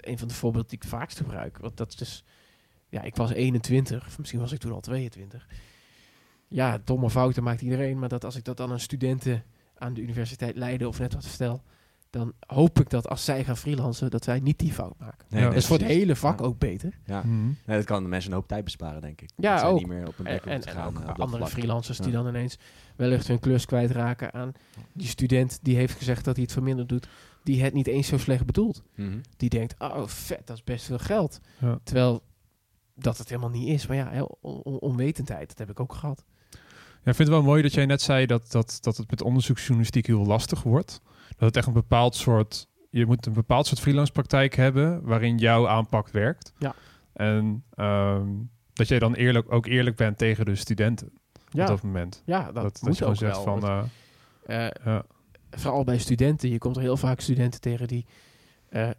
een van de voorbeelden die ik het vaakst gebruik. Want dat is dus... Ja, ik was 21, of misschien was ik toen al 22. Ja, domme fouten maakt iedereen. Maar dat als ik dat dan aan studenten aan de universiteit Leiden of net wat vertel... dan hoop ik dat als zij gaan freelancen, dat zij niet die fout maken. Nee, Ja. dat is voor het hele vak Ja. ook beter. Ja. Nee, dat kan de mensen een hoop tijd besparen, denk ik. Ja, dat ook. niet meer op een En, gaan. ook eh, op andere vlak. freelancers die dan ineens wellicht hun klus kwijtraken aan die student... die heeft gezegd dat hij het verminderd doet... die het niet eens zo slecht bedoelt. Mhm. die denkt, oh vet, dat is best veel geld. Ja. Terwijl dat het helemaal niet is. Maar ja, on- on- onwetendheid, dat heb ik ook gehad. Ja, ik vind het wel mooi dat jij net zei dat, dat, dat het met onderzoeksjournalistiek heel lastig wordt. Dat het echt een bepaald soort... Je moet een bepaald soort freelance praktijk hebben waarin jouw aanpak werkt. Ja. En ehm, dat jij dan eerlijk, ook eerlijk bent tegen de studenten Ja, op dat moment. ja dat, Dat, dat, moet je ook gewoon zegt wel. van... eh, eh, vooral bij studenten, je komt er heel vaak studenten tegen die eh,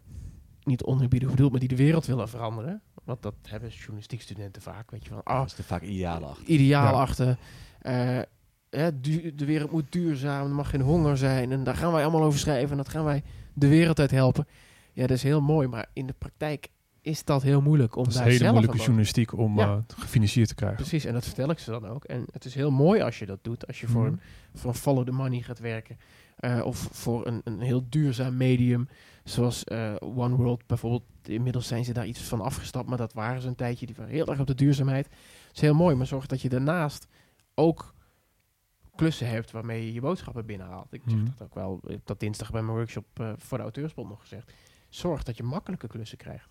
niet onerbiedig bedoeld, maar die de wereld willen veranderen. Want dat hebben journalistiek studenten vaak, weet je wel. Ah, Dat is er vaak ideaal achter. ideaal Ja. achter. eh, hè, du- de wereld moet duurzaam, er mag geen honger zijn. En daar gaan wij allemaal over schrijven en dat gaan wij de wereld uit helpen. Ja, dat is heel mooi, maar in de praktijk is dat heel moeilijk om Dat is daar hele zelf moeilijke journalistiek om Ja. eh, gefinancierd te krijgen. Precies, en dat vertel ik ze dan ook. En het is heel mooi als je dat doet. Als je voor, Mhm. een, voor een follow the money gaat werken. Eh, of voor een, een heel duurzaam medium. Zoals eh, One World bijvoorbeeld. Inmiddels zijn ze daar iets van afgestapt. Maar dat waren ze een tijdje. Die waren heel erg op de duurzaamheid. Dat is heel mooi. Maar zorg dat je daarnaast ook klussen hebt waarmee je je boodschappen binnenhaalt. Ik zeg Mhm. dat ook wel. Ik heb dat dinsdag bij mijn workshop eh, voor de Auteursbond nog gezegd. Zorg dat je makkelijke klussen krijgt.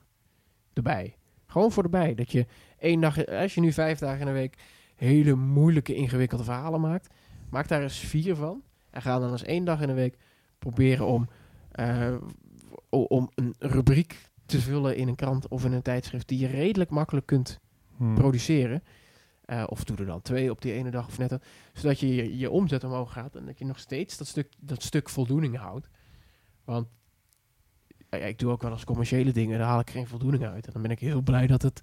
Erbij. Gewoon voor erbij. Dat je één dag, als je nu vijf dagen in de week hele moeilijke, ingewikkelde verhalen maakt, maak daar eens vier van. En ga dan eens één dag in de week proberen om, eh, om een rubriek te vullen in een krant of in een tijdschrift die je redelijk makkelijk kunt Hmm. produceren. Eh, of doe er dan twee op die ene dag of net. een- Zodat je, je je omzet omhoog gaat en dat je nog steeds dat stuk, dat stuk voldoening houdt. Want ja, ik doe ook wel eens commerciële dingen, daar haal ik geen voldoening uit. En dan ben ik heel blij dat het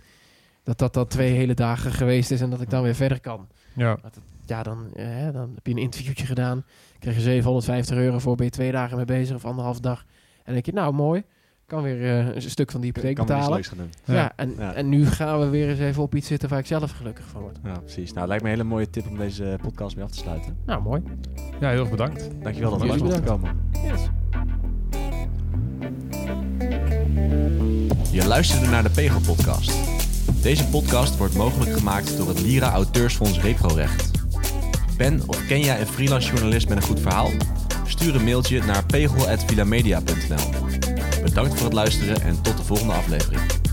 dat dat dan twee hele dagen geweest is en dat ik dan weer verder kan. Ja, Dat ja, dan, eh, hè, dan heb je een interviewtje gedaan, krijg je 750 euro voor, ben je twee dagen mee bezig of anderhalf dag. En dan denk je, nou mooi, kan weer eh, een stuk van die hypotheek kan betalen. Ja, Ja. en, Ja. en nu gaan we weer eens even op iets zitten waar ik zelf gelukkig van word. Ja, precies. Nou, lijkt me een hele mooie tip om deze podcast mee af te sluiten. Nou, mooi. ja heel erg bedankt. Dankjewel dat we Jullie langs mochten komen. Yes. Je luisterde naar de Pegel Podcast. Deze podcast wordt mogelijk gemaakt door het Lira Auteursfonds Reprorecht. Ben of ken jij een freelance journalist met een goed verhaal? Stuur een mailtje naar pegel.vilamedia.nl Bedankt voor het luisteren en tot de volgende aflevering.